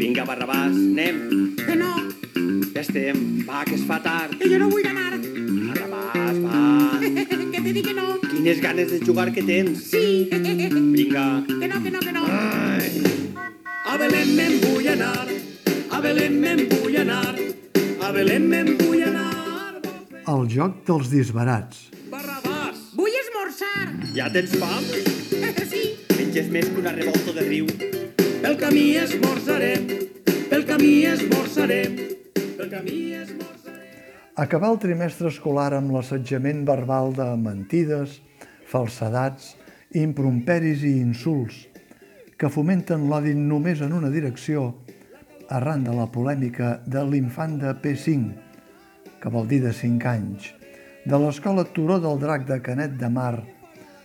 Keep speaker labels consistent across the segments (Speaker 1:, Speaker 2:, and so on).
Speaker 1: Vinga, Barrabàs, anem.
Speaker 2: Que no,
Speaker 1: Ja estem. Va, que es fa tard.
Speaker 2: que jo no vull anar.
Speaker 1: Barrabàs, va.
Speaker 2: que te dic que no.
Speaker 1: Quines ganes de jugar que tens.
Speaker 2: Sí, que
Speaker 1: Vinga.
Speaker 2: no, que no, que no.
Speaker 1: Ai.
Speaker 3: A Belén me'n vull anar, a Belén me'n vull anar, a Belén me'n vull anar.
Speaker 4: El joc dels disbarats.
Speaker 3: Barrabàs,
Speaker 2: Vull esmorzar.
Speaker 1: Ja tens fam?
Speaker 2: sí,
Speaker 1: Menges més que una revolta de riu.
Speaker 3: Pel camí esmorzarem, pel camí esmorzarem, pel camí esmorzarem.
Speaker 4: Acabar el trimestre escolar amb l'assetjament verbal de mentides, falsedats, improperis i insults que fomenten l'odi només en una direcció arran de la polèmica de l'infant de P5, que vol dir de 5 anys, de l'escola Turó del Drac de Canet de Mar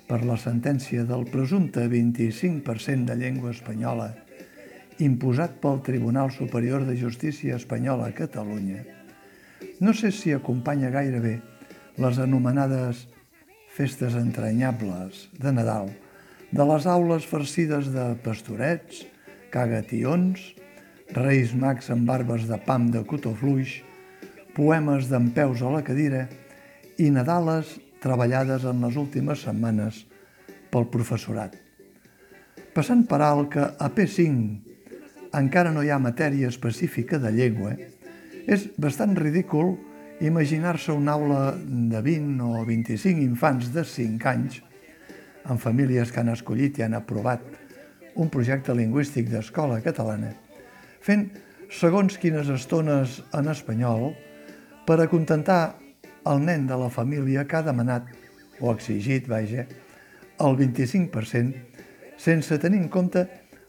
Speaker 4: per la sentència del presumpte 25% de llengua espanyola imposat pel Tribunal Superior de Justícia Espanyola a Catalunya, no sé si acompanya gaire bé les anomenades festes entranyables de Nadal, de les aules farcides de pastorets, cagations, reis mags amb barbes de pam de cotó fluix, poemes d'en peus a la cadira i Nadales treballades en les últimes setmanes pel professorat. Passant per alt que a P5 encara no hi ha matèria específica de llengua, és bastant ridícul imaginar-se una aula de 20 o 25 infants de 5 anys amb famílies que han escollit i han aprovat un projecte lingüístic d'escola catalana, fent segons quines estones en espanyol per acontentar el nen de la família que ha demanat, o exigit, vaja, el 25%, sense tenir en compte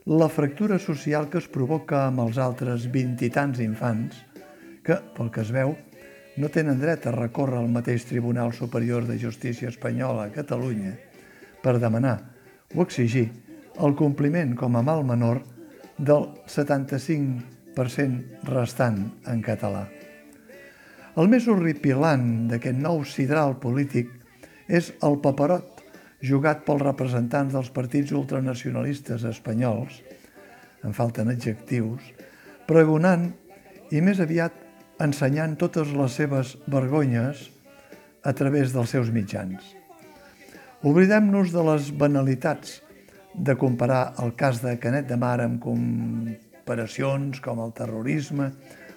Speaker 4: la fractura social que es provoca amb els altres vint i tants infants que, pel que es veu, no tenen dret a recórrer al mateix Tribunal Superior de Justícia Espanyola a Catalunya per demanar o exigir el compliment com a mal menor del 75% restant en català. El més horripilant d'aquest nou sidral polític és el paperot jugat pels representants dels partits ultranacionalistes espanyols, en falten adjectius, pregonant i més aviat ensenyant totes les seves vergonyes a través dels seus mitjans. Oblidem-nos de les banalitats de comparar el cas de Canet de Mar amb comparacions com el terrorisme,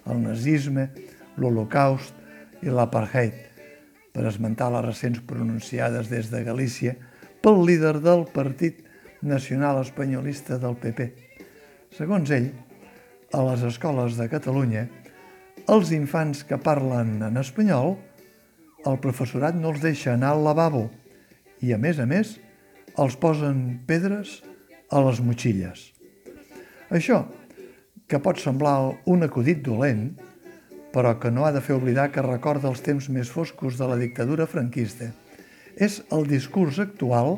Speaker 4: el nazisme, l'Holocaust i l'apartheid, per esmentar les recents pronunciades des de Galícia pel líder del Partit Nacional Espanyolista del PP. Segons ell, a les escoles de Catalunya, els infants que parlen en espanyol, el professorat no els deixa anar al lavabo i, a més a més, els posen pedres a les motxilles. Això, que pot semblar un acudit dolent, però que no ha de fer oblidar que recorda els temps més foscos de la dictadura franquista, és el discurs actual,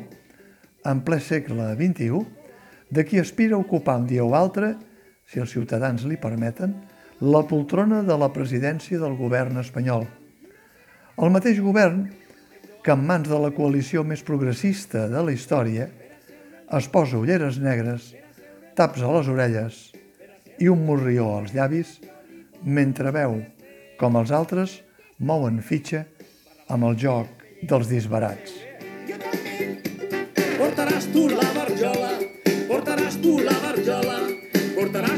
Speaker 4: en ple segle XXI, de qui aspira a ocupar un dia o altre, si els ciutadans li permeten, la poltrona de la presidència del govern espanyol. El mateix govern que en mans de la coalició més progressista de la història es posa ulleres negres, taps a les orelles i un morrió als llavis mentre veu com els altres mouen fitxa amb el joc dels disbarats.
Speaker 3: Portaràs tu la barjola, portaràs tu la barjola, portaràs